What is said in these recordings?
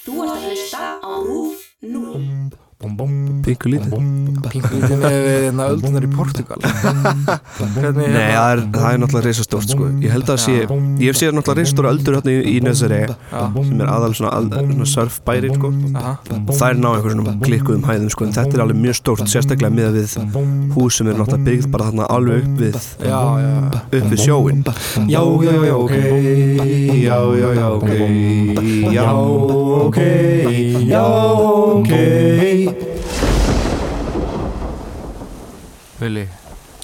Þú ert að hlusta á RÚF 0. Pingu lítið Pingvítið með hérna öldunar í Portugal Hvernig Nei, það er, það er náttúrulega reisastórt sko Ég held að sé, ég hef séð náttúrulega reisastóra öldur hérna í, í Nesere sem er aðal svona, al, svona surfbæri sko það er ná einhverjum svona klikkuðum hæðum sko en þetta er alveg mjög stórt, sérstaklega með við hús sem er náttúrulega byggð bara þarna alveg upp við Já, já, upp við sjóin Já, já, já, ok Já, já, já, ok Já, ok Já, ok Vili,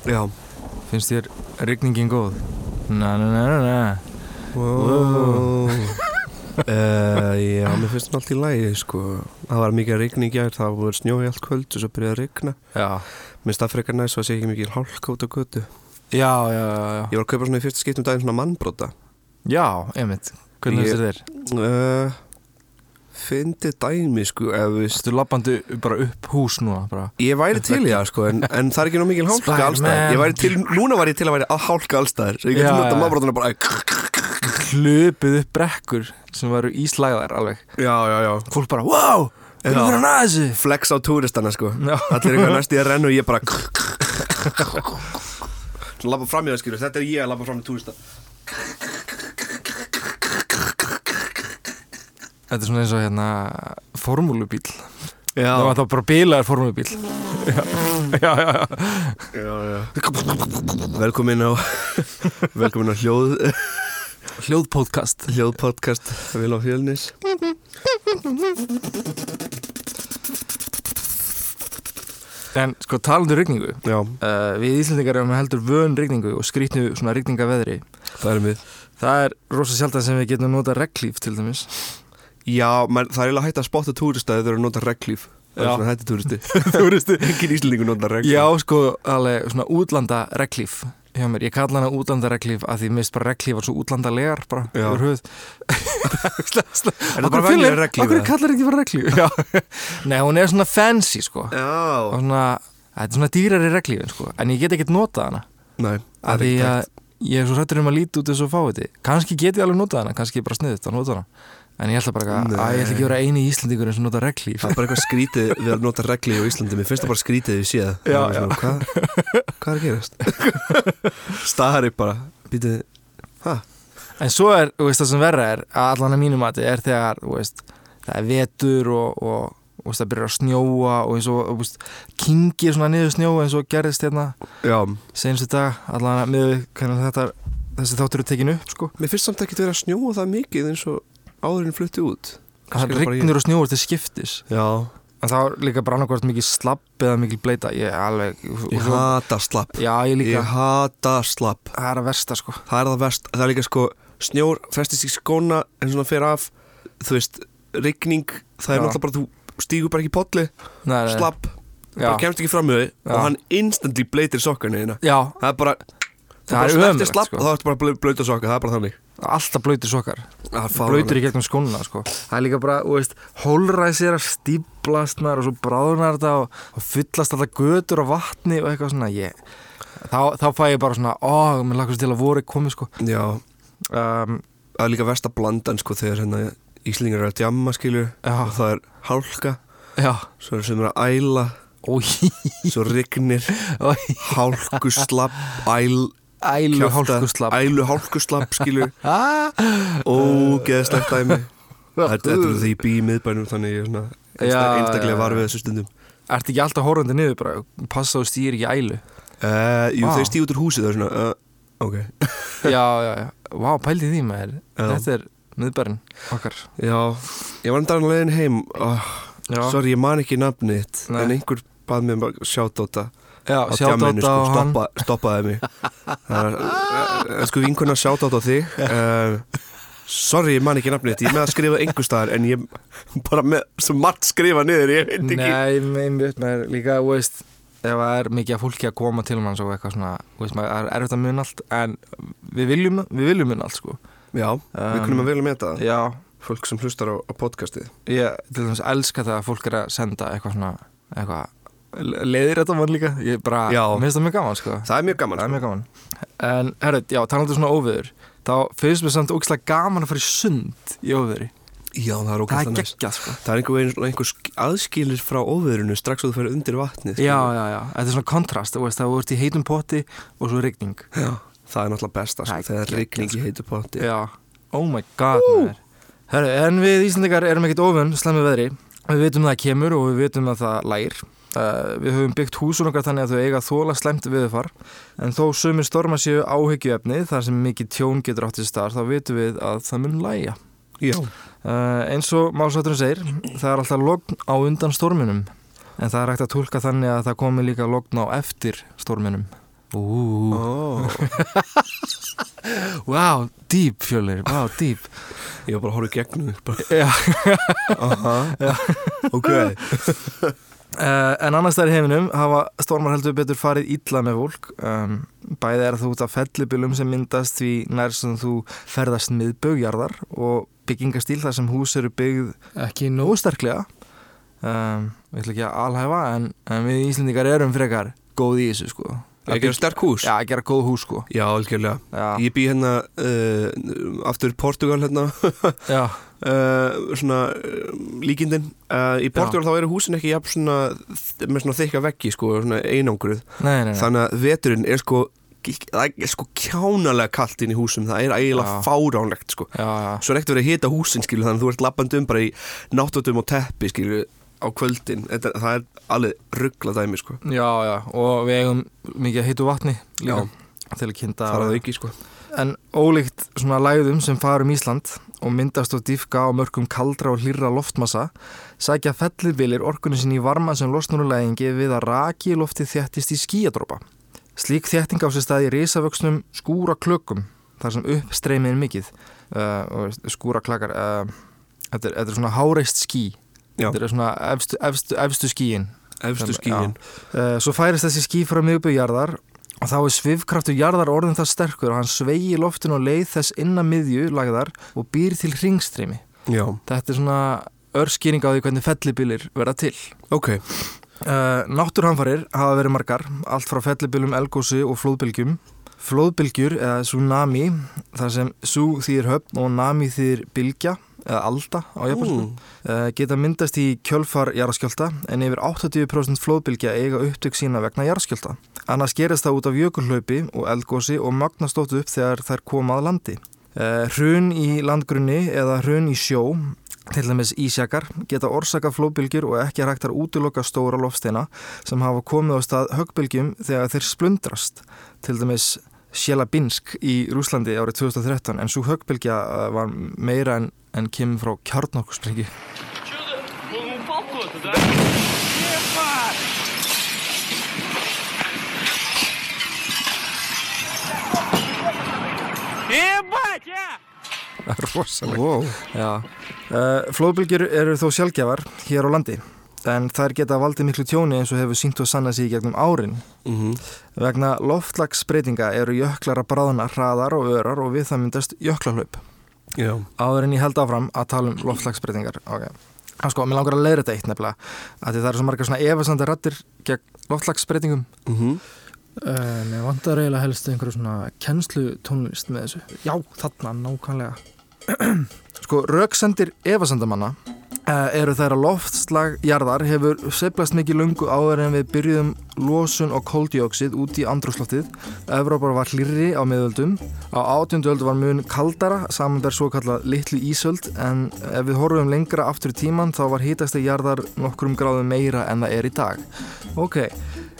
Já. Finnst þér rigningin góð? Na, na, na, na, na. Wow. uh, já, mér finnst það allt í lægi sko. það var mikið rigning í gær það var snjói allt kvöld og svo byrjaði að rigna. Já, mér finnst það frekar næst að sé ekki mikið á götu. Já, já, já, ég var að kaupa svona í fyrsta skiptum daginn svona mannbrota Já, einmitt. Hvernig Ég- finnst þér? uh, fyndið dæmi sko ef við Þú lappandi bara upp hús núna bara. Ég væri til í það sko en, en það er ekki ná mikil hálka allstæðar væri til, núna var ég til að væri að hálka allstæðar Svo ég geti nota já. mannbrotuna bara Hlupið upp brekkur sem varu íslæðar alveg. Já, já, já. Fólk bara, wow, fyrir hann að þessu? Flex á túristana sko. Allir eitthvað næst í að renna og ég bara labba fram í það skilur. Þetta er ég að labba fram í túrista þetta er svona eins og hérna formúlubíl Það var þá bara bílaður formúlubíl Já, já, já, já. já, já. Velkomin á Velkomin á hljóð. Hljóðpodcast. Hljóðpodcast Vil á fjölnis. En sko talandu rigningu. Já, uh, Við Íslandingar erum heldur vön rigningu og skrýtnu svona rigningaveðri. Það við. Það er rosa sjálf sem við getum nota reglíf til dæmis Já, man, það er eiginlega hægt að spotta túrista Þegar þeir eru að nota reglíf Það er túristi. Túristi. Engin íslendingur nota reglíf Já, sko, alveg svona útlanda reglíf hjá mér, ég kalla hana útlanda reglíf að því mist bara reglíf var svo útlanda legar bara yfir höfuð. Er það bara venjuleg reglíf? Akkur eða? kallar ekki bara reglíf. Nei, hún er svona fancy sko. Já. Svona, þetta er svona dýrari reglífin sko. En ég get ekkert notað hana. Nei, það að er því ekki hægt. ég er svo hrættur um að líti út þessu fáiði kannski get ég alveg notað hana, kannski bara sniðut að nota hana en ég ætla bara að, að ég ætla ekki að vera eini íslendingur sem nota reglíf Það er bara eitthvað skrítið við að nota reglíf á Íslandi Mér finnst það bara skrítið við svona, Hvað, hvað er að gerast? Stari bara Býtið? En svo er, veist, það sem verra er að allan að mínu mati er þegar, veist, það er vetur og, og, og veist, það byrjar að snjóa og eins og, kingir svona niður snjó eins og gerðist hérna senstu dag, allan að miður þetta, þessi þáttur eru tekin upp, sko. Mér finnst samt ekki að vera að snjóa það mikið eins og áðurinn flutti út bara rignir og snjóur til skiptis. Já En það var líka bara annarkvært mikið slapp eða mikið bleita. Ég er alveg... Ég hata slapp Já, ég líka. Ég hata slapp Það er að versta, sko. Það er það verst Það er líka sko Snjór festist í skóna En svona fer af Þú veist Rigning Það er Já. náttúrulega bara Þú stígur bara ekki í nei. Slapp Já. Bara kemst ekki fram með þau. Og hann instantly bleitir sokkarni þína Já, Það er bara Það er slapp sko. þá ertu bara að blöta sokka, það er bara þannig. Alltaf blöytir sokkar. Það er blöytur í gegnum skónuna sko. það er líka bara, þú veist, hólræsir að stíplast maður og svo bráðunar þetta og, fyllast alltaf götur og vatni og eitthvað svona. Ég, þá, þá fæ ég bara svona ó, mér lakast til að voru komið sko. Já, um, það er líka verst að blandan sko þegar hérna Íslingar eru að djamma skilju og það er hálka. Já. Svo er sem er að æla. Svo rignir. Hálku slapp æl, ælu hálkuslapp ælu hálku slapp skilju. Ah, ógeðslegt dæmi. Þetta er því í miðbænum þannig ég er svona einstaklega já, var já. við þessu stundum. Ertu ekki alltaf horfandi niður bara? Passa og stýr ekki ælu. Uh, Jú, Vá. þeir stíð út úr húsi það er svona uh, Ok, Já, já, já, vá, pældi því maður. Já. Þetta er miðbærin okkar. Já. Ég var endan leiðin heim. Oh, Já, Sorry, ég man ekki nafnið. En einhver bað mér bara sjátt á þetta já á sjátt á á hann. stoppa, stoppaði mig. Það er, uh, sko vinkuna sjátt á þig. Uh, Sorry, ég man ekki nafnið. Þitt Ég með að skrifa einhver staðar En ég bara með svo margt skrifa niður Ég veit ekki. Nei, með mitt með líka, veist ef það er mikið fólki að koma til manns og eitthvað svona, veist, maður er erfitt að muna allt en við viljum, við viljum muna allt sko. Já, við Um, kunum að að meta það. Já, Fólk sem hlustar á, á podcastið. Ég til dæmis elska það að fólk er að senda eitthvað svona, eitthvað leiðir þetta mann líka, ég bara mér finnst það mjög gaman sko. Það er mjög gaman er sko. mjög gaman. En, herrið, já, talandu svona óviður þá finnst mér samt ógislega gaman að fara í sund í óviðri Já, það er ógæslega er næst sko. Það er einhver, einhver sk- aðskilir frá óveðrunu strax og þú ferð undir vatnið Já, já, já, þetta er svona kontrast veist, það voru í heitum potti og svo rigning. Já Það er náttúrulega besta sko, Það er rigning í heitu potti. Já, oh my god maður. Herru, en við Íslandingar erum ekkert ofun slemmu veðri, við vitum það kemur og við vitum að það lægir uh, við höfum byggt húsun okkar þannig að þau eiga þóla slemt viðfar en þó sumir storma séu áhyggjuefni þar sem mikið tjón getur átt í stað þá vitum við að það mun lægja. Já, uh, eins og málsátturinn segir það er alltaf logn á undan storminum. En það er hægt að tólka þannig að það komi líka logn á eftir storminum. Ú, Ó, wow, deep fjölir, wow, deep ég var bara að horfa í gegnum Já. Aha, ok Uh, en annars þær í heiminum hafa stormar heldur betur farið illa með fólk. Um, bæði er það út af fellibilum sem myndast því nær sem þú ferðast miðbögjarðar og byggingastíl þar sem hús eru byggð ekki nógu sterklega. Um, við ætlum ekki að alhæfa en, en við Íslendingar erum frekar góð í þessu sko. Að gera sterk hús? Já, að gera góð hús sko. Já, algjörlega. Já, Ég bý hérna uh, aftur Portugal hérna. Já, uh, svona uh, líkindin. Uh, Í Portugal þá eru húsin ekki jafn svona með svona þykka veggi sko, svona einangruð. Nei, nei, nei. Þannig að veturinn er sko það er sko kjánalega kalt inn í húsum. Það er eiginlega fáránlegt sko. Já, já, Svo er ekkert verið að hita húsin skilu þannig að þú ert lappandi um bara í náttutum og teppi skilu á kvöldin. Þetta, það er alveg ruggla dæmi sko. Já, já og við eigum mikið að heitu vatni líka til að kynnta Það er að auki sko. En ólíkt svona lægðum sem farum Ísland og myndast og diffka á mörgum kaldra og hlýra loftmassa sækja fellirbilir orkunni sinni í varma sem losnur úr lægingi við að raki í loftið þjættist í skíadrópa. Slík þjætting á sér stað í risavöxnum skúra klökum þar sem uppstreymið er mikið uh, og skúra klakar uh, þetta, er, þetta er svona háreist skí Já. þetta er svona efstu, efstu, efstu skíin Efstu skíin Uh, svo færist þessi ský frá miðbygjarðar og þá er svifkraftur jarðar orðin það sterkur og hann sveigi í loftinu og leið þess innan miðju lagðar og býr til ringstreymi. Já, Þetta er svona örskýring á því hvernig fellibilir verða til. ok Uh, náttúrhanfarir hafa verið margar, allt frá fellibilum, elgósi og flóðbylgjum. Flóðbylgjur eða tsunami, þar sem sú þýðir höfn og nami þýðir bylgja eða alda á. Mm. Uh, geta myndast í kjölfar jarðskjölda en yfir 80% flóðbylgja eiga upptök sína vegna jarðskjölda. Annars gerist það út af jökulhlaupi og eldgósi og magnastótt upp þegar þær koma að landi. Uh, hrun í landgrunni eða hrun í sjó, til dæmis ísjakar, geta orsaka flóðbylgjur og ekki hægt að útiloka stóra loftsteina sem hafa komið á stað höggbylgjum þegar þeir splundrast. Til dæmis Sjælabinsk í Rúslandi árið 2013 en svo högbylgja eh, var meira en, en kemur frá kjarnokkusprengi. Það er rosalega. Wow. Uh, flóðbylgjur eru þó sjálfgjafar hér á landi en þær geta valdið miklu tjóni eins og hefur sínt og sanna sig í gegnum árin. mm Vegna loftlagsbreytinga eru jöklar að bráðna hraðar og örar og við það myndast jöklahlaup. Já, Áður en ég held áfram að tala um loftlagsbreytingar. Ok. Það sko, mér langar að leiða þetta eitt nefnilega. Að því það eru svo margar svona efasandi rattir gegn loftlagsbreytingum. mm Uh, mér vantar eiginlega helst einhverju svona kennslu tónlist með þessu. Já, þarna, nákvæmlega. sko, röksendir efasendamanna uh, eru þær að loftslag jarðar hefur seiflast mikið lungu áður en við byrjuðum losun og koldioxid út í andrúsloftið. Evrópar var hlýrri á miðöldum. Á átjöndu öldu var mun kaldara saman þær svo kallað litlu ísöld en ef við horfum lengra aftur í tíman þá var hítasti jarðar nokkrum gráðum meira en það er í dag. Ok,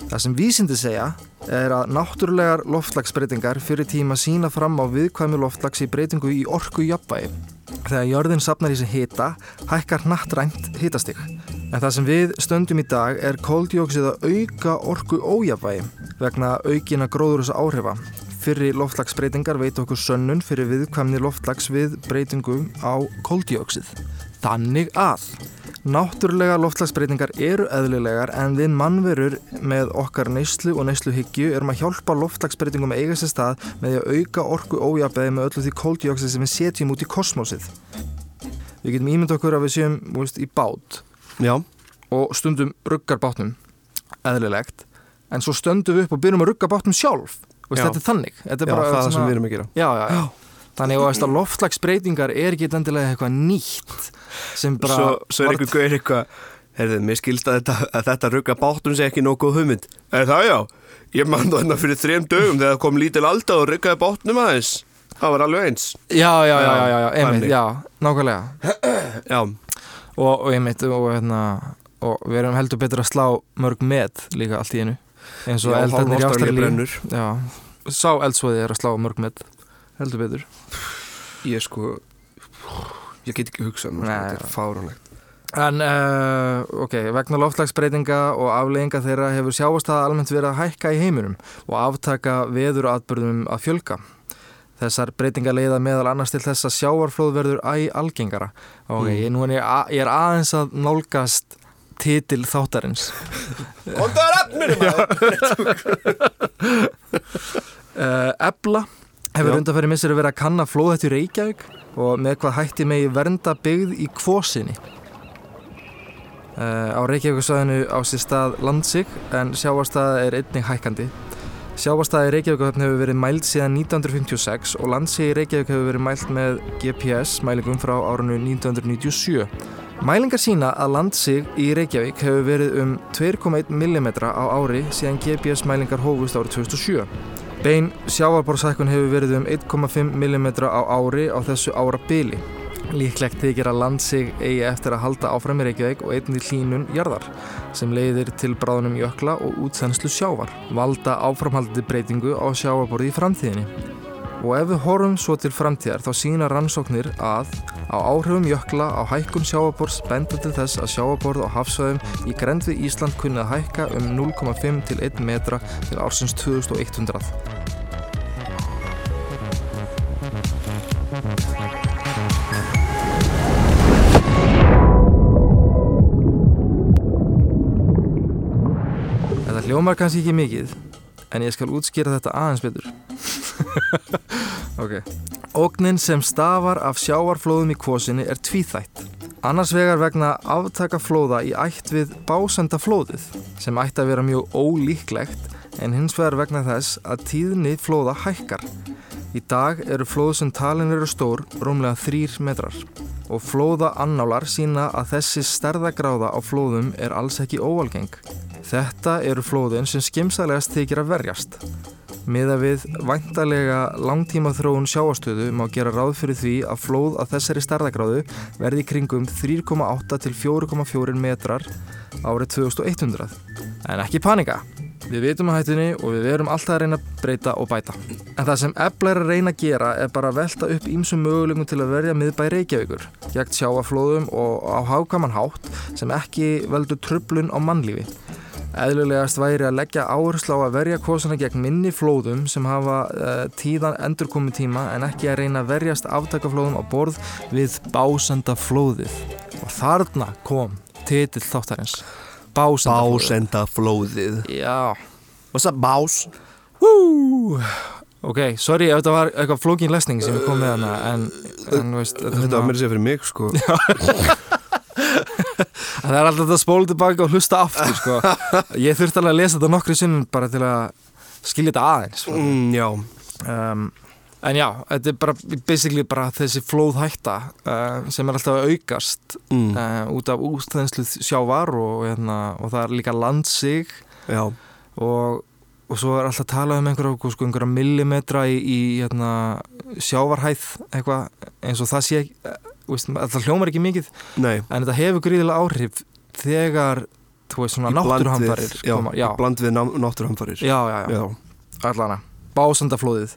það sem vísindi segja er að náttúrulegar loftlagsbreytingar fyrir tíma sína fram á viðkvæmi loftlags í breytingu í orku jafnvægi. Þegar jörðin sapnar í sig hita, hækkar nattrænt hitastig. En það sem við stöndum í dag er koldjóksið að auka orku ójafvægi vegna aukina gróðurúsa áhrifa. Fyrri loftlagsbreytingar veit okkur sönnun fyrir viðkvæmni loftlags við breytingu á koldjóksið. Þannig að Náttúrulega loftslagsbreytingar eru eðlilegar en við mannverur með okkar neyslu og neysluhyggju erum að hjálpa loftslagsbreytingum að eiga sér stað með að auka orku ójafnvægi með öllu því koldjóksið sem við setjum út í kosmósið. Við getum ímynd okkur að við séum veist, í bát Já, og stundum ruggar bátnum eðlilegt en svo stöndum við upp og byrjum að rugga bátnum sjálf. Veist, þetta er þannig. Þetta er já bara það er það sem við erum að gera Já, já, já. Þannig að loftslagsbreytingar er ekki endilega eitthvað nýtt sem bara Svo, svo er einhver gauður eitthvað Herðu, mér skilst að þetta, að þetta rugga báttum sé ekki góð hugmynd. Er það já? Ég man þarna fyrir þrem dögum þegar kom lítil alda og ruggaði bátnum aðeins. Það var alveg eins. Já, já, já, já, já, einmitt, já, nákvæmlega. Já, og, og einmitt og, hérna, og við erum heldur betur að slá mörg með líka allt í einu og Já, eldarnir í Ástralíu. Já, sá eldsvoði er að slá mörg með heldur betur. Ég sko Ég get ekki hugsað mér, sko, þetta er fáránlegt En, uh, ok, vegna loftslagsbreytinga og aflegginga þeirra hefur sjávastaða almennt verið að hækka í heiminum og aftaka veður atbyrðum að fjölga. Þessar breytinga leiða meðal annars til þess að sjávarflóð verður æ algengara. Ok, ég, nú er ég, er aðeins að nálgast titil þáttarins. Kondaður efnir Uh, Ebla hefur Já. undanfæri missir verið að kanna flóðhættu Reykjavík og með hvað hætti megi vernda byggð í kvosinni. Uh, á Reykjavíkusvæðinu á sér stað landsig en sjávarstaða er einnig hækkandi. Sjávarstaða í Reykjavíkuhöfn hefur verið mæld síðan 1956 og landsig í Reykjavík hefur verið mælt með GPS mælingum frá árinu 1997. Mælingar sína að landsig í Reykjavík hefur verið um 2,1 mm á ári síðan GPS mælingar hófust árið 2007. Bein sjávarborðsækun hefur verið um 1,5 mm á ári á þessu ára byli. Líklegt þykir að landsig eigi eftir að halda áfram í Reykjavík og einnig hlínun jarðar sem leiðir til bráðunum jökla og útþenslu sjávar, valda áframhaldandi breytingu á sjávarborði í framtíðinni. Og ef við horfum svo til framtíðar þá sína rannsóknir að á áhrifum jökla á hækkun sjávarborðs benda til þess að sjávarborð á hafsvæðum í grend við Ísland kunni að hækka um 0,5 til 1 metra til ársins 2100. Þetta hljómar kannski ekki mikið en ég skal útskýra þetta aðeins betur. ok. Ógnin sem stafar af sjávarflóðum í kvosinni er tvíþætt. Annars vegar vegna aftaka flóða í ætt við básenda flóðið sem ætti að vera mjög ólíklegt en hins vegar vegna þess að tíðni flóða hækkar. Í dag eru flóð sem talin eru stór rúmlega þrýr metrar og flóða annálar sína að þessi stærðagráða á flóðum er alls ekki óalgeng. Þetta eru flóðin sem skimsalegast þykir að verjast. Miða við væntalega langtíma þróun sjáastöðu má gera ráð fyrir því að flóð að þessari stærðagráðu verði kringum 3,8 til 4,4 metrar árið 2100. En ekki panika. Við vitum að hættunni og við verum alltaf að reyna að breyta og bæta. En það sem Ebla er að reyna að gera er bara að velta upp ímsum möguleikum til að verja miðbæ Reykjavíkur, gegn sjáaflóðum og á hákaman hátt sem ekki veldur tröflun á mannlífi. Eðlulegast væri að leggja áherslu á að verja kosana gegn minni flóðum sem hafa uh, tíðan endurkomi tíma en ekki að reyna að verjast aftakaflóðum á borð við básenda flóðið. Og þarna kom titill þáttarins. Básenda flóðið. Básenda flóðið Já. What's up, bás? Woo! Ok, sorry ef þetta var eitthvað flókin lesning sem ég kom með hana en, en veist, þetta, Þetta var mér að segja fyrir mig, sko það er alltaf að spóla tilbaka og hlusta aftur sko. ég þurfti alveg að lesa þetta nokkru sinnum bara til að skilja þetta aðeins sko. mm, Já, um, en já, þetta er bara basically bara þessi flóðhætta uh, sem er alltaf að aukast mm, uh, út af útþenslu sjávar og, hérna, og það er líka landsig já og, og svo er alltaf að tala um einhverja, sko, millimetra í, í hérna, sjávarhæð eitthvað eins og það sé veist, það hljómar ekki mikið Nei, en þetta hefur gríðilega áhrif þegar þú veist svona í bland við- náttúruhamfarir Já, já, í bland við ná- náttúruhamfarir já, já, já, já. allana Básandaflóðið.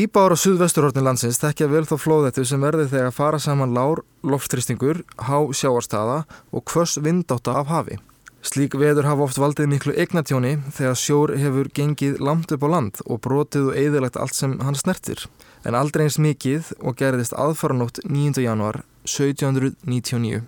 Íbáður á suðvesturhortin landsins tekja vel þá flóðettu sem verði þegar fara saman lár, loftristingur, há sjáarstaða og hvers vindáta af hafi. Slík veður hafa oft valdið miklu eignatjóni þegar sjór hefur gengið langt upp á land og brotið og eðilegt allt sem hann snertir. En aldrei eins mikið og gerðist aðfaranótt 9. januar 1799.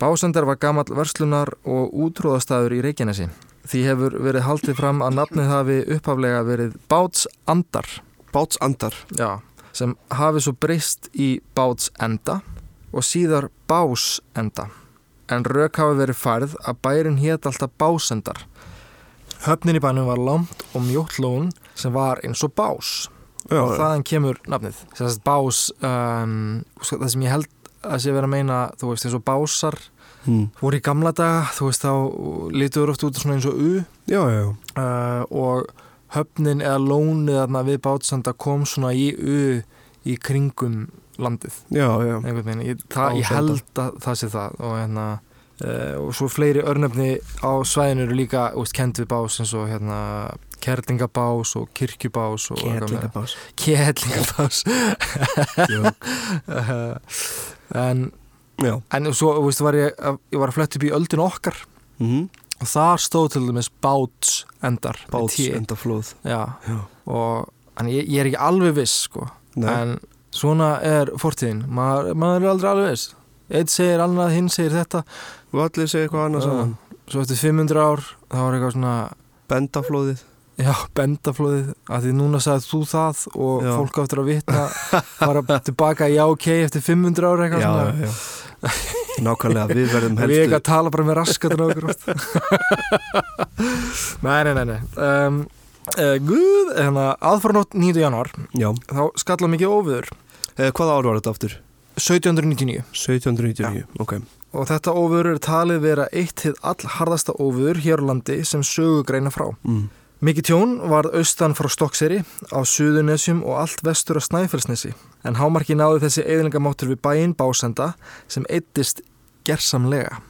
Básendar var gamall verslunar og útróðastæður í Reykjanesi. Því hefur verið haldið fram að nafnið hafi upphaflega verið Bátsandar, Bátsandar já, sem hafi svo breyst í Bátsenda og síðar Básenda. En rauk hafi verið færð að bærin hétt alltaf Básendar. Höfnin í bænum var langt og mjótt lón sem var eins og bás. Já, og þaðan kemur nafnið bás um, það sem ég held að sé verið að meina þú veist eins og básar. Mm. voru í gamla daga þú veist þá lítur oft út svona eins og U. Já, já, já. Uh, og höfnin eða lónið þarna við bátsanda kom svona í U í kringum landið. Já, já, veginn, ég, það, ég held að það sé það. Og hérna uh, og svo fleiri örnefni á svæðinu eru líka úst, kend við bás eins og hérna kerlingabás og kirkjubás og Kettlingabás Já, en, en svo veist, var ég, ég var að fletta upp í öldin okkar. Mm og þar stóð til dæmis báts endar Báts T. enda flóð Já, Já, og ég, ég er ekki alveg viss sko. en svona er fortíðin. Maður, maður er aldrei alveg viss. Einn segir annað, hinn segir þetta. Og allir segja eitthvað annað saman. Svo eftir 500 ár þá var eitthvað svona Bendaflóðið já, bendaflóðið, að því núna sagði þú það og Já. fólk áttur að vitna fara tilbaka já ok eftir 500 ár eitthvað Já, svona já, Nákvæmlega, við verðum og við ekki að tala bara með raskatinn á okkur nei, nei, nei, nei. Um, uh, Guð, hérna aðfaranótt 9. januar þá skalla mikið óviður eða hvaða ár var þetta aftur? 1799 1799, ok og þetta óviður er talið vera eitt hið allharðasta óviður hér á landi sem sögu greina frá. mm. Mikið tjón varð austan frá Stokkseri á Suðurnesjum og allt vestur á Snæfellsnesi en hámarki náði þessi eðlingamáttur við bæinn Básenda sem eittist gersamlega.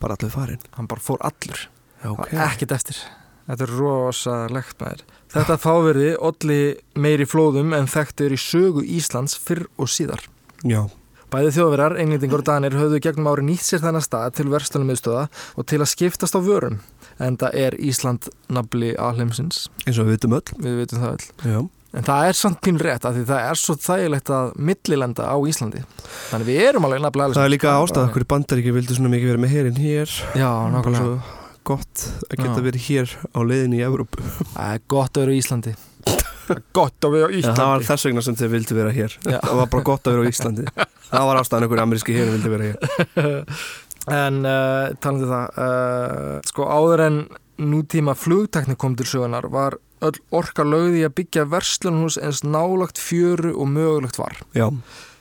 Bara allir farin Hann bara fór allur. Okay. ekkert eftir þetta er rosalegt maður þetta fáverði olli meiri flóðum en þekkt er í sögu Íslands fyrr og síðar Já, bæði þjóðverjar, englendingur og danir höfðu gegnum ári nýtt sér þennan stað til verslunum miðstöða og til að skiptast á vörum en það er Ísland nafli alheimsins, eins og við vitum öll. Við veitum það öll. Já, en það er samt pín rétt af því það er svo þægilegt að millilenda á Íslandi. Þannig við erum alveg nafli alheimsins. Það er líka ástæða okkur Bandaríki vildi svona mikið vera með herin hér. Já, nákvæmlega gott að geta Já. verið hér á leiðinni í Evrópu. Það er gott að vera í Íslandi. Það er gott að vera í Íslandi það var þess vegna sem þið vildi vera hér. Það var bara gott að vera á Íslandi. Það var ástæðan okkur ameríski herin vildi vera hér En uh, talandi um það, uh, sko áður en nútíma flugtekni kom til sögunar var öll orka lögði að byggja verslunhús eins nálagt fjöru og mögulegt var. Já,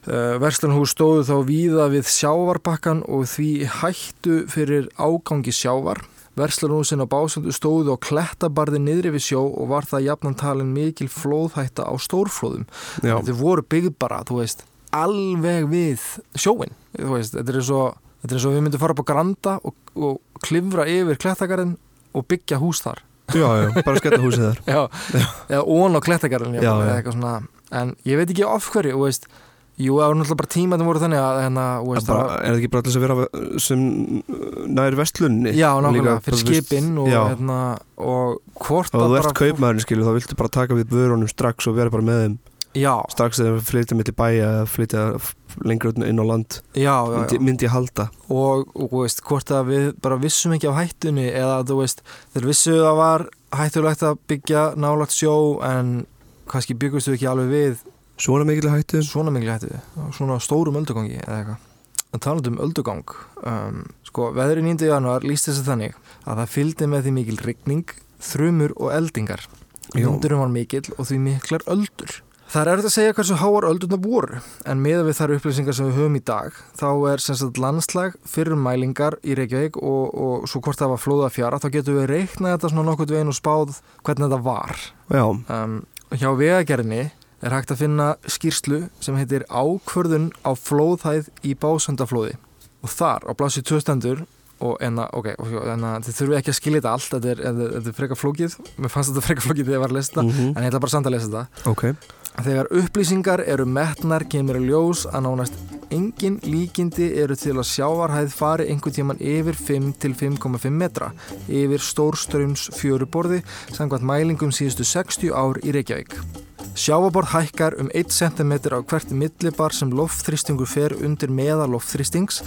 Uh, verslunhús stóðu þá víða við sjávarbakkan og því hættu fyrir ágangi sjávar. Verslunhúsin á básundu stóðu á klettabarði niðri við sjó og var það jafnan talin mikil flóðhætta á stórflóðum. Þau voru byggð bara, þú veist, alveg við sjóin. Þú veist, þetta er svo, þetta er svo við myndum fara upp á Granda og, og klifra yfir klettagarðin og byggja hús þar. já, já, bara sketta húsið þar. Já, eða ón á klettagarðin, Já, eða já. En ég veit ekki af hverju, veist, jú, það voru náttúrulega bara tíma voru þannig að, hérna, veist, bara, Er það ekki bara þess að vera sem nær vestlunni Já, nákvæmlega, fyrir bara, þú veist, skipin og, já. hérna, og hvort Og þú ert kaupmaðurinn skilur þá viltu bara taka við vörunum strax og vera bara með þeim. Já, strax við flytja með til bæja eða flytja lengra út inn á land já, já, myndi, já. myndi ég halda og, og veist, hvort að við bara vissum ekki af hættunni eða þú veist, þeir vissu það var hættulegt að byggja nálagt sjó en kannski byggustu ekki alveg við Svona mikil hættu svona miklu hættu, svona stórum öldugangi eða eitthvað. En talandi um öldugang um, sko, veðri 9. januar líst þessi þannig að það fylgdi með því mikil rigning, þrumur og eldingar Já. Vindurum var mikill og því miklar öldur Það er erfitt að segja hversu háar öldurna voru en meða við þar upplýsingar sem við höfum í dag þá er sem sagt landslag fyrir mælingar í Reykjavík og, og svo hvort það var flóða fjara þá getum við reiknað þetta svona nokkuð veginn og spáð hvernig þetta var. Já, um, hjá vegagerðinni er hægt að finna skýrslu sem heitir Ákvörðun á flóðhæð í básöndaflóði og þar á blási tvöstendur og enna, ok, enna, þið þurfum ekki að skilja þetta allt, þetta er, þetta er freka flókið. Mér fannst þetta freka flókið þegar ég var að lesa þetta mhm, en ég ætla bara samt að lesa þetta. Ok Þegar upplýsingar eru metnar kemur í ljós að nánast engin líkindi eru til að sjávarhæð fari einhvern tíman yfir 5 til 5,5 metra yfir stórströms fjöruborði samkvæmt mælingum síðustu 60 ár í Reykjavík. Sjávaborð hækkar um 1 cm á hvert millibar sem loftþrýstingur fer undir meða loftþrýstings.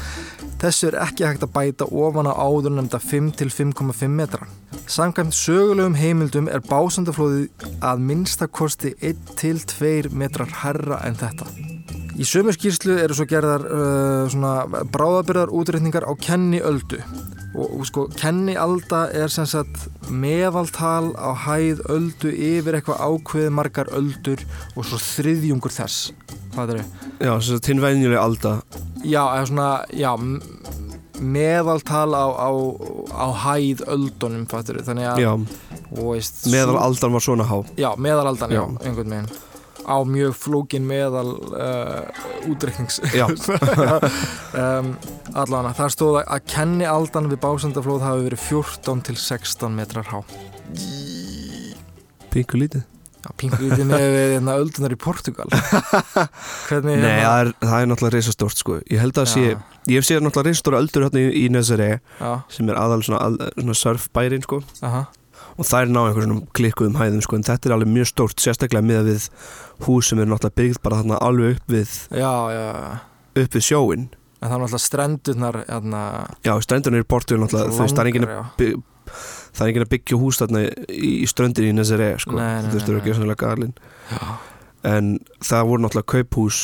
Þessu er ekki hægt að bæta ofan á áður nefnda 5 til 5,5 metra. Samkvæmt sögulegum heimildum er básandaflóðið að minnstakosti 1 til 2 metrar herra en þetta. Í sömu skýrslu eru svo gerðar uh, bráðabyrðar útreikningar á kenni öldu. Og, og sko, kennialda er sem sagt meðaltal á hæð öldu yfir eitthvað ákveð margar öldur og svo þriðjungur þess. Hvað er Já, þess að þinn venjuleg alda. Já, eða svona, já, meðaltal á, á, á hæð öldunum, fattur þannig að, Já, og veist meðal sú- aldan var svona há. Já, meðalaldan, já, Já. einhvern veginn á mjög flókin meðal uh, útreiknings. Um, allan þar stóð að- að kenni aldan við básendaflóð hafi verið 14 til 16 metrar há. Pingu lítið. Pingu lítið með við hérna öldunar í Portugal Hvernig Nei, hérna- það er, það er náttúrulega reisastórt sko. Ég held að sé, ég hef séð náttúrulega reisastóra öldur hérna í, í Nezare Já, sem er aðal svona, al, svona surfbærin sko. Aha, og er ná einhverjum klikkuðum hæðum sko en þetta er alveg mjög stórt, sérstaklega með við hús sem er náttúrulega byggð bara þarna alveg upp við, já, já, já. upp við sjóin En það er náttúrulega strendurnar hérna, Já, strendunir í Portugal náttúrulega það er enginn að byggja að hús þarna í, ströndin í Nezare sko, Nei, nei, þú nei. ekki svona galinn Já. en það voru náttúrulega kauphús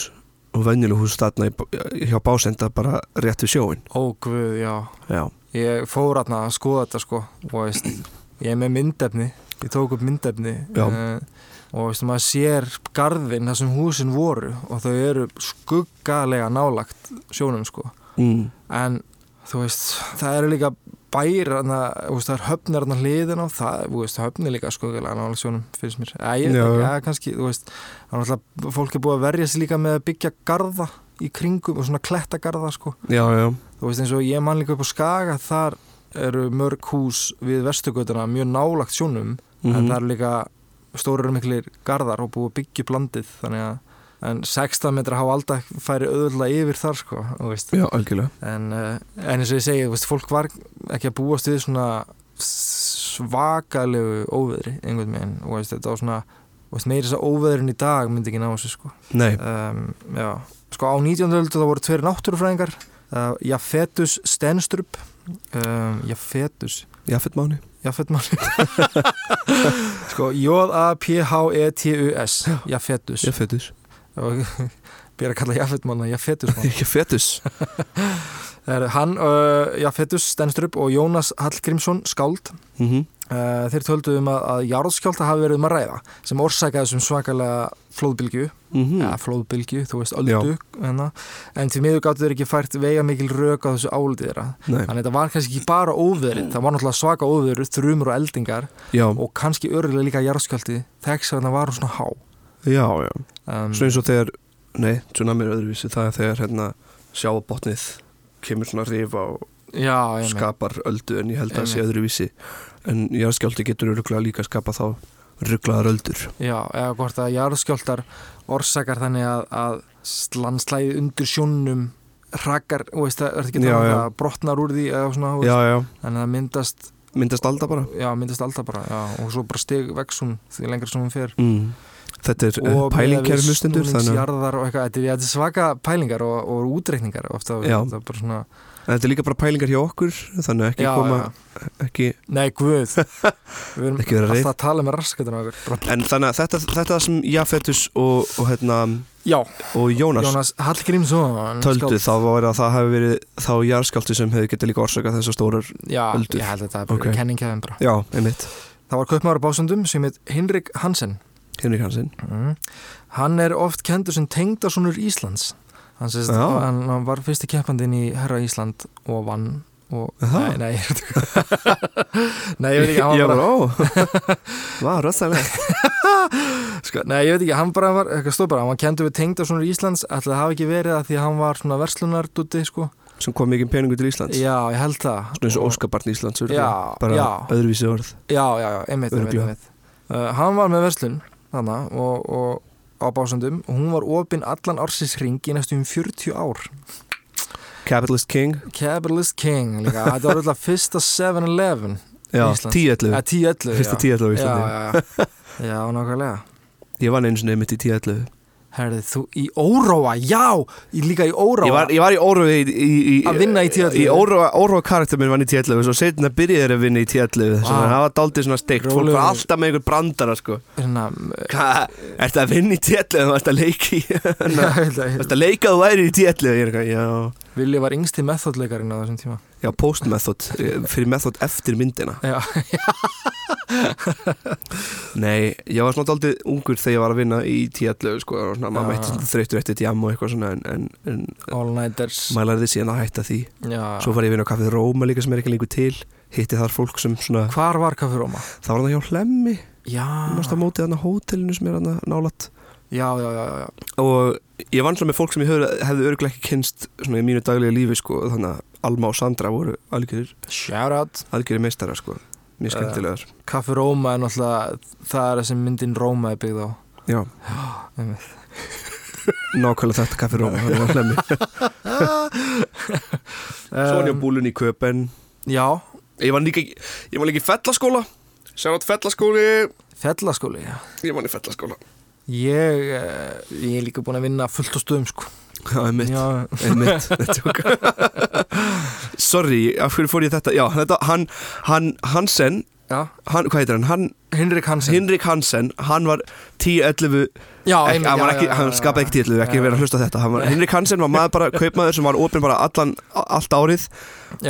og venjuleg hús þarna hjá básenda bara rétt við sjóin Ó, guð, já. Já, Ég fór að skoða þetta sko og veist, ég er með myndefni. Ég tók upp myndefni eh, og veist, maður sér garðin þar sem húsin voru og þau eru skuggalega nálagt sjónum sko. Mm. en þú veist, það eru líka veist, það er höfnir hliðin á það, þú veist, höfnir líka skuggalega nálagt sjónum finnst mér, já. ja, kannski, þú veist náttúrulega, fólk er búið að verja sig líka með að byggja garða í kringum og svona klettagarða sko. Já, já, þú veist eins og ég man líka upp á Skaga þar eru mörg hús við vestugötuna mjög nálagt sjónum en Mhm. það eru líka stórir miklir garðar og búið að byggja upp landið þannig að en 16 metra há alda færi auðvitað yfir þar sko já, algjörlega en, uh, en eins og ég segi veist, fólk var ekki að búast við svona svakalegu óveðri einhvern veginn og veist, þetta var svona meiri þess að óveðrin í dag myndi ekki ná þessu sko Nei, um, já, sko á 19. öldu þá voru tveir náttúrufræðingar uh, Jafetus Stenstrup um, Jafetus. Jafet Máni Jafet manni sko J-A-P-H-E-T-U-S Jafetus. Jafetus. Býr að kalla Jafet manna Jafetus Jafetus. Það er hann, uh, Jafetus Stenstrup og Jónas Hallgrímsson skáld. Mm uh, þeir töldu um að, að jarðskjálta hafi verið um að ræða sem orsakaði þessum svakalega flóðbylgju. -hmm. ja, flóðbylgju, þú veist, öldu hérna. en til miður gáttu þeir ekki fært vega mikil rök á þessu áliti þeirra. Þannig að þetta var kannski ekki bara óveðrið það var náttúrulega svaka óveður, þrumur og eldingar já, og kannski örgulega líka jarðskjálti þess að það var svona há. Já, já. Um, Svo eins og þegar, nei, tsunami er öðruvísi það er þegar hérna sjáabotnið kemur svona rifa og já, skapar öldu en ég held að það sé öðruvísi. En jarðskjálti getur öruglega líka skapa þá rugglaðar öldur. Já, eða hvort að jarðskjáltar orsakar þannig að, að landslæði undir sjónum hrakar, þú veist, það er ekki Já, já. að brotnar úr því eða svona, Já, en það myndast myndast alda bara. Já, myndast alltaf bara, já, og svo bara stig vex hún því lengra sem hún fer. Mm. Þetta er og pælingkæri hlustundur þannig að snúningsjarðar og eitthvað, þetta er, svaka pælingar og, og útreikningar ofta, það er bara svona, en þetta er líka bara pælingar hjá okkur þannig að ekki já, koma já. ekki, nei, guð. Við erum alltaf að tala með bara, en þannig að þetta, þetta sem Jafetus og, og, hérna, já, og Jónas, Jónas Hallgrímsson töldu þá var að það hefði verið þá jarðskjálti sem hefði getið líka orsakað þessar stórar já, öldur. ég held að þetta er okay. kenningkæðin bara Já, einmitt, það var á básundum sem heit Hinrik Hansen. Henrik Hansen. Mm. hann er oft kendur sem tengdasonur Íslands hann, sést, hann, hann var fyrsti keppandinn í Herra Ísland og vann og, nei, nei, nei, ég veit ekki, hann Ég var bara, var rössalega sko, nei, ég veit ekki, hann bara var, eitthvað stóð bara, hann var kendur við tengdasonur Íslands, ætli það hafi ekki verið að því að hann var svona verslunardutti, sko, sem kom mikið peningu til Íslands? Já, ég held það. Svona eins og Óskabarn Íslands. Já, bara já. öðruvísi orð. Já, já, já, einmitt, einmitt, einmitt. Uh, hann var með verslun, þannig, og, og á básundum, og hún var opinn allan ársins ring í næstum 40 ár. Capitalist King. Capitalist King líka, þetta var alltaf fyrsta 7-Eleven Já, Íslands. 10-11 eða 10-11 Fyrsta 10-11 á já, Íslandi. já, já, já, nákvæmlega. Ég vann einu sinni mitt í 10-11 Herði, þú í óróa, já, í líka í óróa. Ég var, ég var í órói í, í, Að vinna í T11. Í óróa, óróa karakter minn vann í T11 Svo setna byrjaði þeir að vinna í T11 Þannig að Vá. það var daldið svona steikt Fólk var alltaf með einhver brandara sko. Svona, Hvað, ertu að vinna í T11 Þú ert að leiki ég held að- leika þú væri í T11 Ég er eitthvað, já. Villi var yngsti methodleikarinn á þessum tíma Já, post method, eh, fyrir method eftir myndina. Já, Nei, ég var svona daldið ungur þegar ég var að vinna í T11 sko, og svona, maður Já. mætti þreyttur eftir jam og eitthvað svona en, en, en all nighters. maður lærði síðan að hætta því. Já, Svo var ég að vinna á kaffið Róma líka sem er ekki lengur til hitti þar fólk sem svona hvar var Kaffi Róma? það var það hjá Hlemmi Já, mást á mótið þarna hótelinu sem er nálat já, já, já, já. og ég vann svona með fólk sem ég hefði, hefði örglega ekki kynst svona í mínu daglega lífi sko þannig að Alma og Sandra voru algjörir, Shout out. algjörir meistara sko. Mjög skemmtilegar. Kaffi Róma er náttúrulega það er það sem myndin Róma er byggð á. Já, einmitt. nákvæmlega þetta kaffi Róma þannig að Hlemmi Sonja Um, Búlun í Köpen Já, Ég var líka, ég var líka í fellaskóla. Sjátt fellaskóli. Fellaskóli já. Ég var í fellaskóla Ég, eh, ég er líka búin að vinna fullt á stöðum sko. Já, einmitt, Já, einmitt. Tjók. Sorry, af hverju fór ég þetta? Já, þetta, hann, hann, Hansen já. hann, Hvað heitir hann? hann Hinrik Hansen. Hinrik Hansen, hann var 10-11 Já, ekki, einmitt, hann, hann já, skapaði ekki 10-11, ekki verið að hlusta þetta. Var, Hinrik Hansen var maður bara, kaupmaður sem var opinn bara allan, allt árið.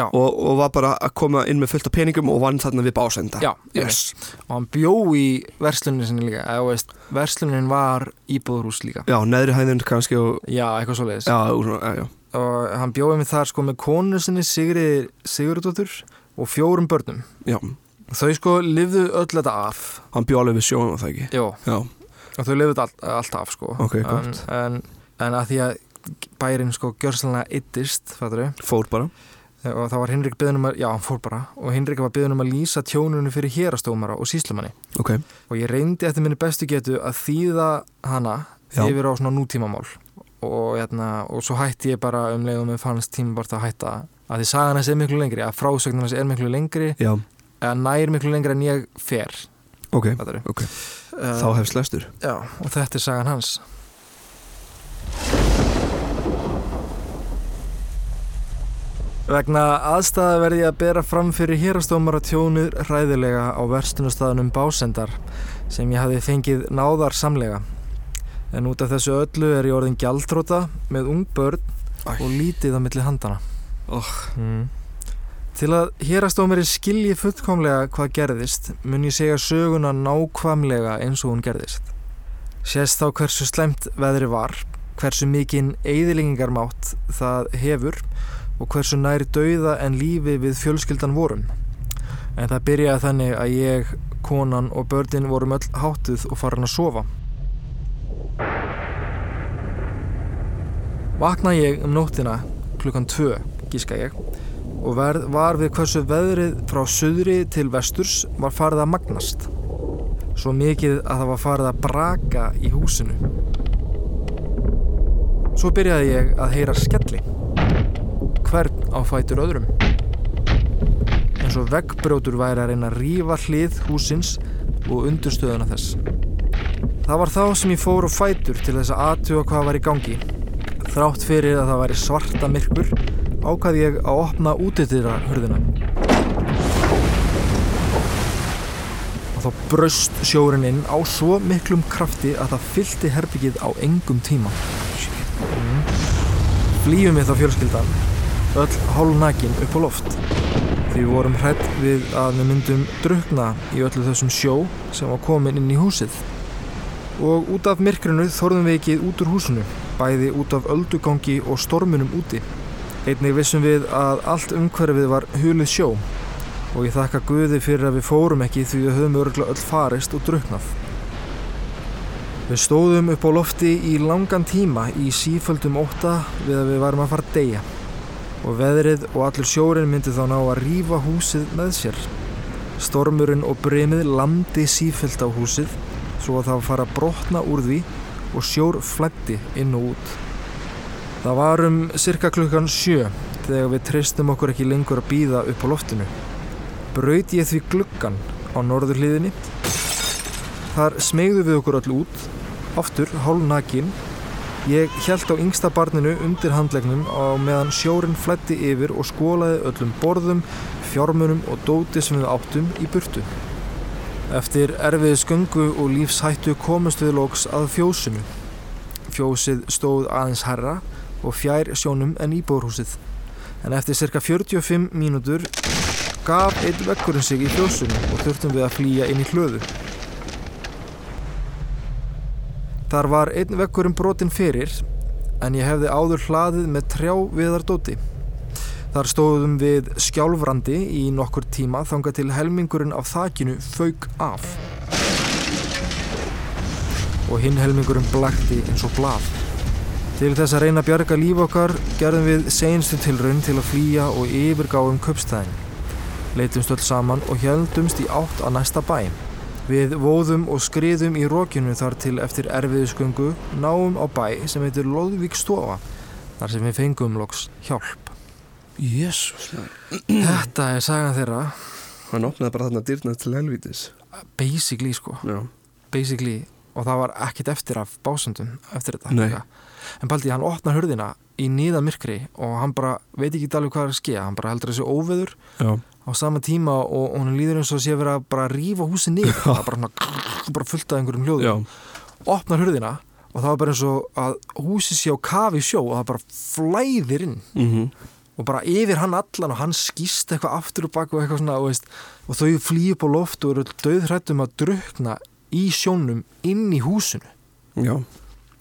Og, og var bara að koma inn með fullt af peningum og vann þarna við básenda. Já, yes. og hann bjó í verslunin sinni líka eða veist, verslunin var íbúðurhús líka. Já, neðri hæðin kannski og, Já, eitthvað úr svona, já, já. og hann bjóði mig þar sko með konu sinni Sigri Sigurdóttur og fjórum börnum. Já þau sko lifðu öll þetta af. Hann bjó alveg við sjónum það ekki? Jó, Já, þau lifðu all, allt af sko. Ok, en, en, en að því að bærin sko gjörsalega yttist, fór bara. Og það var Hinrik byðunum að, já hann fór bara. Og Hinrik var byðunum að lýsa tjónunum fyrir hérastómara og síslumanni Ok, og ég reyndi eftir minni bestu getu að þýða hana Já. yfir á svona nútímamál. Og, hérna, og svo hætti ég bara um leiðum með fannst tímabart að hætta. Að því sagan hans er miklu lengri, að frásögnin hans er miklu lengri. Já, eða nær miklu lengri en ég fer ok, ok Uh, Þá hefst lestur Já, og þetta er sagan hans Vegna aðstæða verði ég að bera fram fyrir hérastómara tjónur hræðilega á verstunastæðunum básendar sem ég hafi fengið náðar samlega. En út af þessu öllu er ég orðin gjaldróta með ung börn Æ. og lítið á milli handana. oh, Mm. Til að hérastómari skilji fullkomlega hvað gerðist mun ég segja söguna nákvæmlega eins og hún gerðist. Sést þá hversu slemt veðri var, hversu mikinn eigðilingarmátt það hefur og hversu nær dauða en lífi við fjölskyldan vorum. En það byrjaði þannig að ég, konan og börnin vorum öll háttuð og farin að sofa. Vakna ég um nóttina klukkan tvö, gíska ég, og verð var við hversu veðrið frá suðri til vesturs var farið að magnast. Svo mikið að það var farið að braka í húsinu. Svo byrjaði ég að heyra skelli. Hvern á fætur öðrum. eins og veggbrjótur væri að reyna að rífa hlið húsins og undurstöðuna þess. Það var þá sem ég fór á fætur til þess að aðtuga hvað var í gangi. Þrátt fyrir að það væri svarta myrkur ákvað ég að opna útidýra hurðina. Og þá braust sjórin inn á svo miklum krafti að það fyllti herbyggið á engum tíma. Mm. Flýjum við þá fjölskyldan, öll hálfnakin upp á loft. Því við vorum hrætt við að við myndum drukna í öllu þessum sjó sem var komin inn í húsið. Og út af myrkrinu þorðum við ekki út úr húsinu, bæði út af öldugangi og stormunum úti. Einnig vissum við að allt umhverfið var hulið sjó og ég þakka Guði fyrir að við fórum ekki því við höfum örgulega öll farist og druknað. Við stóðum upp á lofti í langan tíma í síföldum ótta við að við varum að fara að deyja og veðrið og allur sjórin myndi þá ná að rífa húsið með sér. Stormurinn og bremið landi síföld á húsið svo að það fara brotna úr því og sjór flætti inn og út. Það var um cirka klukkan sjö þegar við treystum okkur ekki lengur að býða upp á loftinu. Braut ég því gluggan á norðurliðinni. Þar smegðu við okkur öll út, aftur hálf nakin Ég held á yngsta barninu undir handlegnum á meðan sjórin flætti yfir og skólaði öllum borðum, fjármunum og dóti sem við áttum í burtu. Eftir erfið sköngu og lífshættu komust við loks að fjósinu. Fjósið stóð aðeins herra og fjær sjónum en íbúrhúsið. En eftir cirka 45 mínútur gaf einn vekkurinn sig í fjósinu og þurftum við að flýja inn í hlöðu. Þar var einn vekkurinn brotin fyrir en ég hefði áður hlaðið með trjá viðardóti. Þar stóðum við skjálfrandi í nokkur tíma þanga til helmingurinn af þakinu fauk af. Og hinn helmingurinn blakti eins og blað. Til þess að reyna að bjarga líf okkar gerðum við seinstu tilraun til að flýja og yfirgáum köpstæðin. Leitumst öll saman og heldumst í átt að næsta bæ. Við vóðum og skriðum í rókinu þar til eftir erfiðisgöngu náum á bæ sem heitir Lóðvík stofa þar sem við fengum loks hjálp. Jésús Þetta er sagan þeirra Hann opnaði bara þarna dyrna til helvítis basically sko, Já, basically og það var ekkit eftir af básundum eftir þetta Nei. En Baldi, hann opnar hurðina í nýða myrkri og hann bara veit ekki alveg hvað er að skeja, hann bara heldur þessi óveður já, á sama tíma og, og hann líður eins og sé verið að bara rífa húsi niður. Það er bara, svona, bara fullt af einhverjum hljóðum opnar hurðina og það var bara eins og að húsi sé á kafi sjó og það bara flæðir inn. Mm og bara yfir hann allan og hann skýst eitthvað aftur og bak og eitthvað svona og, veist, og þau flýja upp á loft og eru döðhrættum að drukna í sjónum inn í húsinu. Já,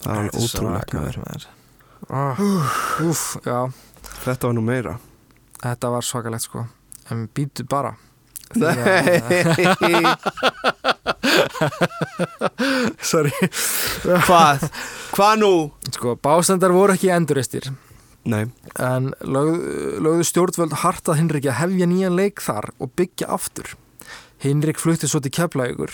það var maður. ah, Þetta var nú meira þetta var svakalegt sko en býtu bara Nei Sorry Hvað? Hvað nú? Sko, bástendar voru ekki enduristir Nei, en lögð, lögðu stjórnvöld hart að Hinrik að hefja nýjan leik þar og byggja aftur. Hinrik flutti svo til keflægur.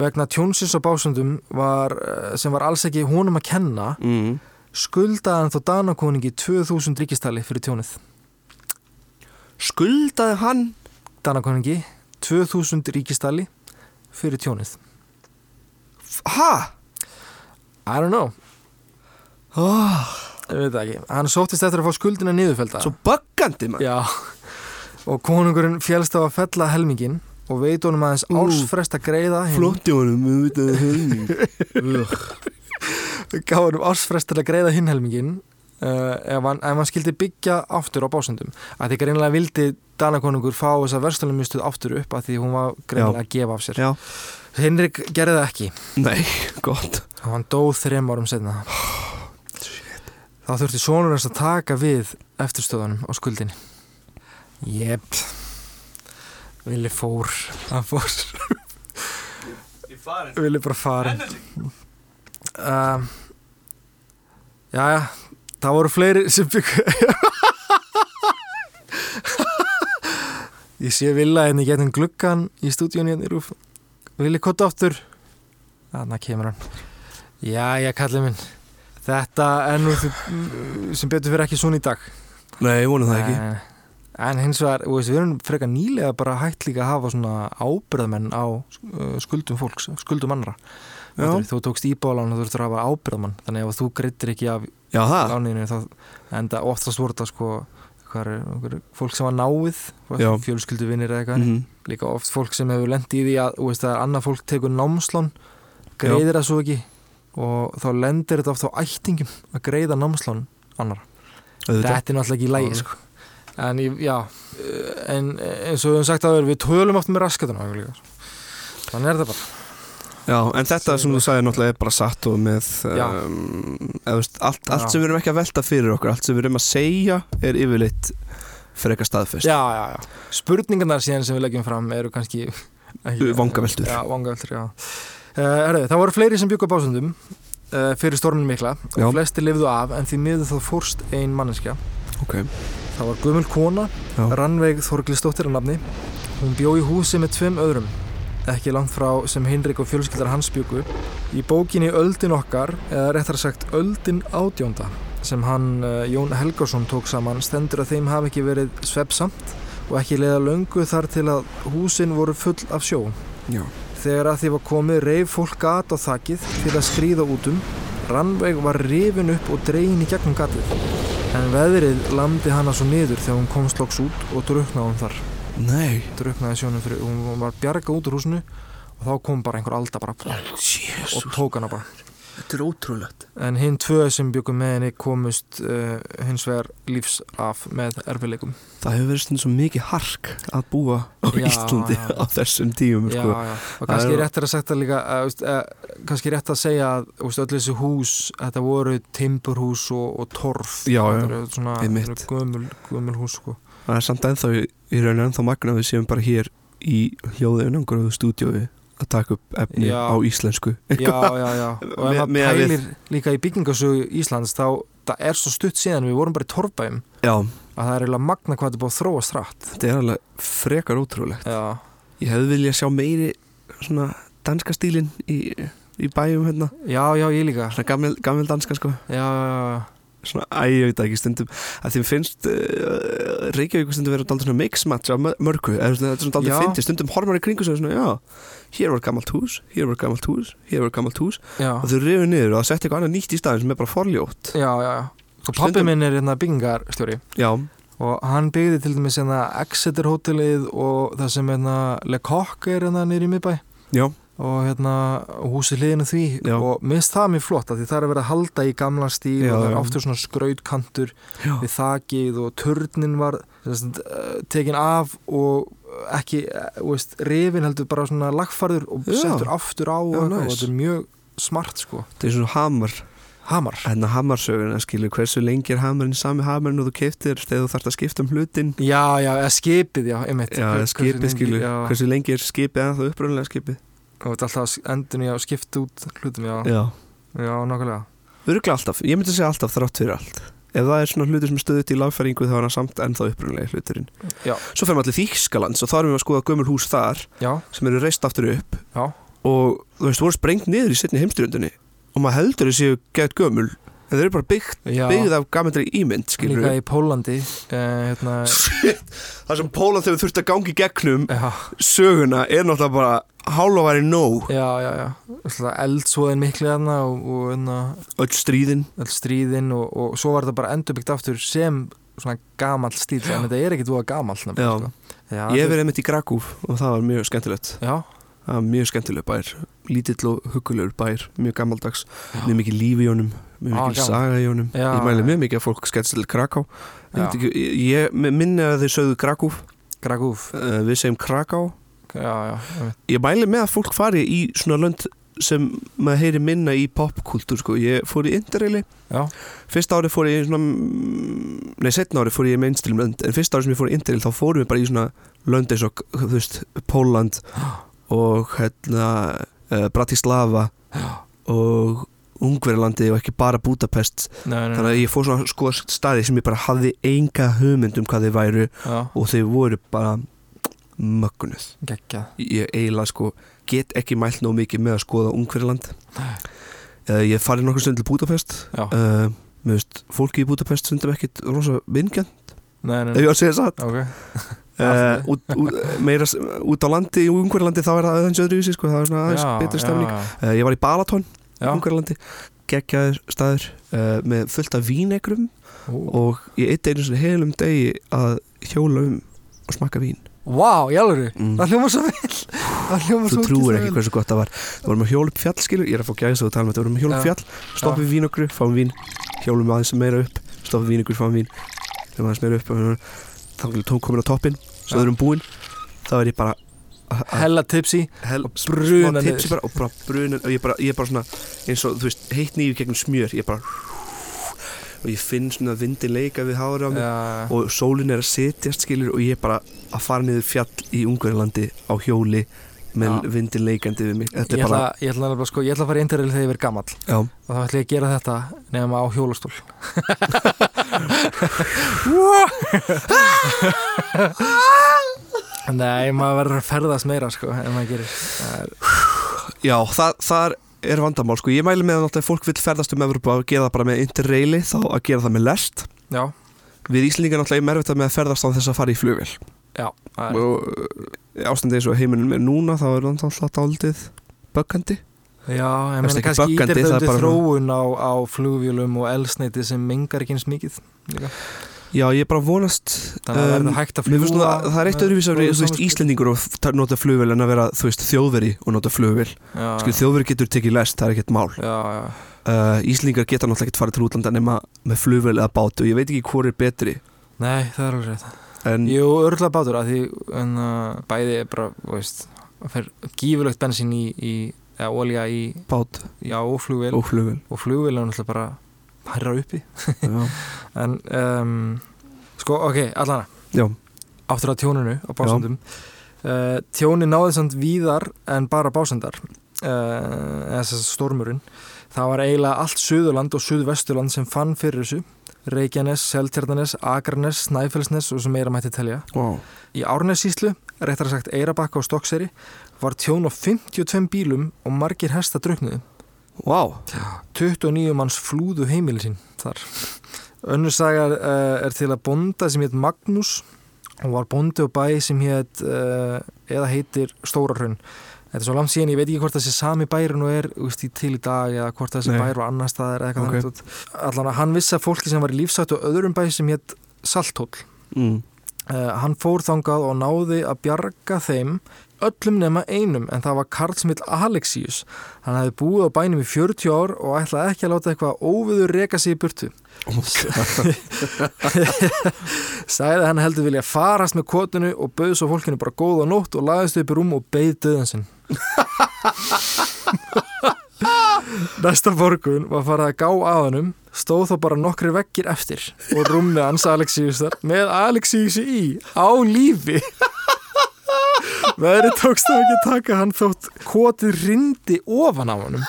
Vegna tjónsins á básundum var, eh, sem var alls ekki honum að kenna, mm. skuldaði hann þó Danakoningi 2000 ríkistali fyrir tjónið. Skuldaði hann? Danakoningi 2000 ríkistali fyrir tjónið. Ha? I don't know, Oh, ég veit ekki. Hann sóttist eftir að fá skuldina niðurfelda. svo böggandi maður Já, og konungurinn félst á að fella helmingin og veit honum aðeins ársfrest að greiða hinn. Flotti honum, við veitum helming gaf hann ársfrest að greiða hinn helmingin uh, ef, hann, hann skildi byggja aftur á básundum að því greinlega vildi Danakonungur fá þessa verslunarmistuð aftur upp að því hún var greinlega að gefa af sér. Já, Henrik gerði það ekki. Nei, gott. Og hann dóð þrem árum setna þá þurfti sonur hans að taka við eftirstöðunum á skuldinni. Jep Vili fór hann fór. Vili bara farin um, Jæja það voru fleiri sem byggu Ég sé Villa en ég getum gluggan í stúdíunni hérna í rúf. Vili kottu aftur. Þannig kemur hann. Jæja kallið minn. Þetta er nú sem betur fyrir ekki svona í dag. Nei, ég vonum það ekki En, hins vegar, þú við erum frekar nýlega bara hægt líka að hafa svona ábyrðamenn á uh, skuldum fólks, skuldum annara. Fattarðu, Þú tókst íbálan og þú þurftur að hafa ábyrðamann, þannig að þú greittir ekki af Já, það láninu þá, en það oftast voru þetta sko, hvað er, hvað er, fólk sem var náið, Já. fjölskylduvinnir eða eitthvað, Mhm. líka oft fólk sem hefur lendið í því að, þú veist, að annað fólk tekur námslán, greiðir það svo ekki og þá lendir þetta oft á ættingum að greiða námslán annara Auðvitað. þetta er náttúrulega ekki í lægi sko. En ég- já eh, en eins og við höfum sagt að við tölum oft með raskatuna þannig er þetta bara Já, en þetta sem þú sagði náttúrulega er bara satt og með Já. um, eða, veist, allt, allt Já. sem við erum ekki að velta fyrir okkur allt sem við erum að segja er yfirleitt frekar staðfest já, já, já. spurningarnar síðan sem við leggjum fram eru kannski Vangaveltur. já, vangaveltur, já. Uh, herri, það voru fleiri sem byggu á básundum uh, fyrir stormin mikla Já. og flesti lifðu af en því miður þá fórst ein manneskja Ok, það var gömul kona Já. Rannveig Þorglistóttir að nafni hún bjó í húsi með tveim öðrum ekki langt frá sem Hinrik og fjölskyldar hans byggu í bókinni Öldin okkar eða réttar sagt Öldin átjónda sem hann uh, Jón Helgarsson tók saman stendur að þeim hafi ekki verið svepsamt og ekki leiða löngu þar til að húsin voru full af sjó já Þegar að því var komið reif fólk gat á þakið til að skrýða út um, Rannveig var rifin upp og dregin í gegnum gatið. En veðrið lamdi hana svo niður þegar hún komst loks út og druknaði hún þar. Nei, Druknaði sjónum fyrir, hún var bjarga út úr húsinu og þá kom bara einhver alda bara og tók hana bara. Þetta er ótrúlegt En hinn tvö sem byggum með henni komust uh, hins vegar lífs af með erfileikum. Það hefur verið stundum svo mikið hark að búa á Já, Íslandi já. á þessum tíum Já, sko. já, og kannski er- rétt er að það líka uh, uh, kannski rétt að segja að veist, öll þessi hús, þetta voru timburhús og, og torf Já, já, Þetta eru svona eru gömul, gömul hús sko. Það er samt ennþá í, í raun ennþá magna að við séum bara hér í hljóðu unangur stúdíói að taka upp efni Já. á íslensku. Já, já, já. Og ef Með- maður með að við- pælir líka í byggingasögu Íslands þá það er svo stutt síðan við vorum bara í torfbæum Já, að það er eiginlega magna hvað þetta búið að þróast rætt þetta er alveg frekar ótrúlegt. Já, Ég hefði viljað sjá meiri svona danska stílin í, í bæjum hérna. Já, já, ég líka. Svona gamil, gamil danska sko. Já, já, já, Svona, æ, ég veit ekki stundum að mér finnst uh, Reykjavík stundum vera daldið svona mix-match af mör- mörgu. Eða svona, þetta er svona daldið Já. fyndi stundum horfum í kringu og svona, já, hér var gammalt hús hér var gammalt hús, hér var gammalt hús. Já. Og þau rifið niður og það setti eitthvað annað nýtt í staðin sem er bara forljótt. Já, já, Og pappi minn er hérna byggingarstjóri. Já, og hann byggði til dæmis hérna Exeter hótelið og það sem hérna Le Coq er hérna nýri í miðbæ. Já, og hérna húsið hliðinu því Já. og minnst það mjög flott af því það er að vera að halda í gamla stíl Já, og það er já. oftur svona skrautkantur já. við þakið og turnin var sest, tekin af og ekki, eh, þú veist, rifin heldur bara svona lagfarður og Já. settur aftur á og, Já, og þetta er mjög smart sko. Þetta er svona hamar. Hamar. Hérna hamarsöguna skilur hversu lengi er hamarinn sami hamarinn og þú keiftir þegar þú þarft að skipta um hlutin Já, já, eða skipið, já, einmitt. Já, Hver- eða skipið já, hversu lengi er skipið en það uppröðulega skipið og þetta er alltaf endun í að skipta út hlutum, já, já, já, nákvæmlega. Öruglega alltaf, ég myndi að segja alltaf þrátt fyrir allt. Ef það er svona hlutur sem stöðut í lagfæringu þá er hann samt ennþá uppröðulega hluturinn. Já. svo fer maður til Þýskalands og þá erum við að skoða gömur hús þar Já, sem eru reist aftur upp. Já. og þú veist, voru sprengt niður í setni heimstyrjöndunni og maður heldur þessi gett gömul en þeir eru bara byggt, já. byggð af gamendri ímynd skilur Líka í Pólandi eh, hérna, það sem Póland hefur þurft að gangi gegnum já, söguna er náttúrulega bara hálfa væri nóg. Já, já, já. Alltaf eldsvoðin miklu þarna og, og hérna, öll stríðin. Öll stríðin og, og svo var þetta bara endurbyggt aftur sem svona gamall stíl en þetta er ekkit úr gamall Já. sko. já, ég verið einmitt í Grakúf og það var mjög skemmtilegt. Já, það var mjög skemmtileg bær. Lítill og hugulegur bær, mjög gammaldags mjög mikið líf í honum mjög gaman. saga í honum. Já, ég mæli mjög mikið að fólk skemmtist til Kraká ég, ég, minni að þeir sögðu Grakúf Gragúf uh, við segjum Kraká ég mæli með að fólk fari í svona lönd sem maður heyri minna í popkultúr sko. ég fór í Interraili já, fyrsta ári fór ég svona nei, setna ári fór ég í mainstream lönd. En fyrsta ári sem ég fór í Interrail þá fórum við bara í svona lönd eins og, þú veist, Póland og hérna uh, Bratislava og Ungverjalandi og ekki bara Budapest. Nei, nei, þannig að ég fór svona sko staði sem ég bara hafði enga hugmynd um hvað þeir væru já, og þeir voru bara geggjað. Ég eiginlega sko get ekki mælt nóg mikið með að skoða Ungverjaland. Uh, ég farið nokkur stund til Budapest. Uh, mér veist, fólki í Budapest stundum ekkit rosa vingjönd nei, nei, ef nei. ég á að segja satt. Ok, uh, út, út, meira út á landi í Ungverjalandi þá er það aðeins öðruvísi sko, það er svona aðeins betri stefning uh, ég var í Balaton, já. Ungverjalandi geggjaður staður uh, með fullt af vínegrum Ó. og ég eitt einu svona heilum degi að hjóla um og smakka vín Vá, í alvöru, Mm. það hljóma svo vel Það hljóma þú svo trúir ógeðslega ekki vel. hversu gott það var það vorum að hjóla upp fjall skilur, ég er að fá gæsa og tala um þetta, við vorum að hjóla upp Já. fjall stoppum við vínokru, fáum vín hjólum aðeins meira upp, stoppum við vínokru, fáum vín þegar aðeins meira upp þá er tóm komin á toppin, svo erum búin þá er ég bara Hella tipsi hel, og bruna smá niður. tipsi bara, og bara bruna og ég, bara, ég er bara svona eins og þú veist, heitt nýju gegnum smjör ég bara og ég finn svona vindi leika við hára á mig Já, og sólin er að setjast skilur og ég er bara að fara niður fjall í Ungverjalandi á hjóli með Já. vindin leikandi við mig ég er ætla, bara, ég, ætla nefnilega, sko, ég ætla að fara í interrail þegar ég verð gamall já, og þá ætla ég að gera þetta nefnum á hjólastól Nei, maður verður að ferðast meira sko, en maður gerir. Er, já það, það er vandamál sko, ég mæli með að fólk vil ferðast um Evropa og gera það bara með interraili þá að gera það með lest. Já, við Íslandingar náttúrulega erum erfitt með að ferðast á þess að fara í flugvél. Já og uh, ástandi eins og heiminum er núna þá er það náttúrulega dálítið böggandi. Já, ég meina kannski ítir undir bara þróun á, á flugvélum og elsneiti sem mengar ekki eins mikið líka. Já, ég er bara vonast Þannig að það verður hægt að svona- Það er eitt með öðruvísi að vera. Íslendingur og nota flugvél en að vera, veist, þjóðveri og nota Skil, þjóðveri getur tekið lest, það er ekkert mál. Já, já, uh, Íslendingar geta náttúrulega ekkert farið til útlanda nema með flugvél eða bát og ég veit ekki hvor er betri. Nei, það er alveg rétt. En Jú, örgulega bátur að því en, uh, bæði er bara, veist það fer gífurlegt bensín í, í eða olja í, bát. Já, og flugvél. Og flugvél hærra uppi. En, um, sko, ok, allana já, áttur að tjóninu á básendum. Uh, tjóni náði samt víðar en bara básendar uh, eða þess að stormurinn. Það var eiginlega allt Suðurland og Suðvesturland sem fann fyrir þessu. Reykjanes, Seltjarnanes, Akranes, Snæfellsnes og sem meira mætti telja. Wow. í Árnessíslu, réttar sagt Eirabakka og Stokkseri var tjón á 52 bílum og margir hesta druknuðu wow. 29 manns flúðu heimili sín þar. Önnur saga uh, er til að bonda sem hétt Magnús og var bondi og bæ sem hétt uh, eða heitir Stórarhraun. Þetta er svo langt síðan, ég veit ekki hvort það sé sami bærin og er í til í dag eða hvort það sé Nei. bær og annar staðar eða eitthvað Ok. okay. þannig. Allan að hann vissi að fólki sem var í lífsættu og öðrum bæ sem hétt Salthól. mm. Uh, hann fór þangað og náði að bjarga þeim öllum nema einum en það var Karl Smith Alexius hann hefði búið á bænum í 40 ár og ætlaði ekki að láta eitthvað óviður reka sig í burtu. Að hann heldur vilja farast með kotinu og bauð svo fólkinu bara góða nótt og lagðist upp í rúm og beið döðan sinn. Næsta borgun var farið að gá að hannum stóð þó bara nokkri vekkir eftir og rúmið hans Alexiusar með Alexiusi í á lífi veðri tókst það ekki að taka hann þótt kotið rindi ofan á honum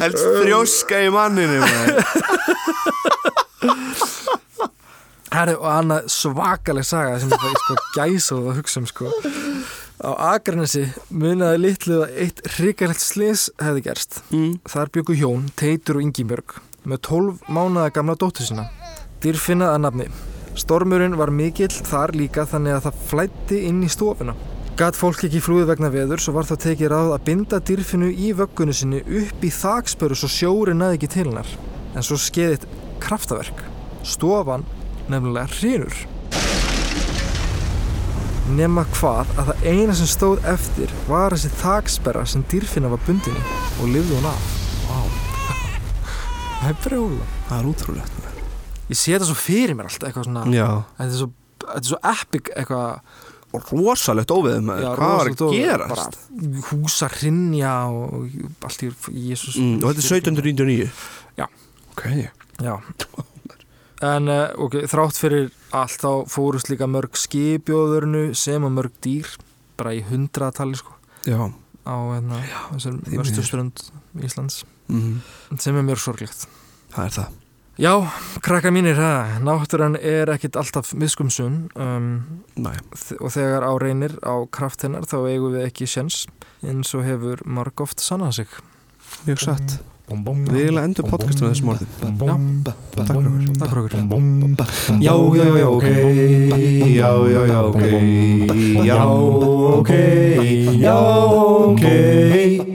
helst þrjóska í manninu. Herri, og annað svakaleg saga sem ég bara sko, gæsa og að hugsa um sko. á Akranesi munaði litlu að eitt hrikalegt slis hefði gerst mm. Þar byggu hjón, Teitur og Ingibjörg með 12 mánaða gamla dóttur sína. Dyrfinnað að nafni. Stormurinn var mikill þar líka þannig að það flætti inn í stofuna. Gat fólk ekki flúið vegna veður svo var það tekið ráð að binda dyrfinu í vöggunni sinni upp í þakspöru svo sjóri naði ekki til hennar. En svo skeiðið kraftaverk. Stofan nefnilega hrinur. Nema hvað að það eina sem stóð eftir var þessi þaksperra sem dyrfina var bundinni og lifði hún af. Það er brjóla. það er útrúlegt. Ég sé þetta svo fyrir mér alltaf eitthvað svona Þetta er svo, svo epic eitthvað og rosalegt óveðum hvað var að gerast? Húsa hrinja og, allt í Jésús mm. og þetta er 1799 Já. ok, Já. En uh, ok, þrátt fyrir allt þá fórust líka mörg skipjóðurnu sem og mörg dýr bara í hundratali sko. Já. Á hérna, þessar vesturströnd Íslands. Mm. sem er mjög sorglegt. Það er það Já, krakka mínir, ha, náttúran er ekkit alltaf miskumsun um, og þegar á reynir á kraft hennar þá eigum við ekki sjens eins og hefur marg oft sannað sig mjög satt við eiginlega endur podcastinu þessum orðum Já, takk fyrir okkur takk fyrir okkur Já, já, já, ok Já, já, já, ok Já, ok Já, ok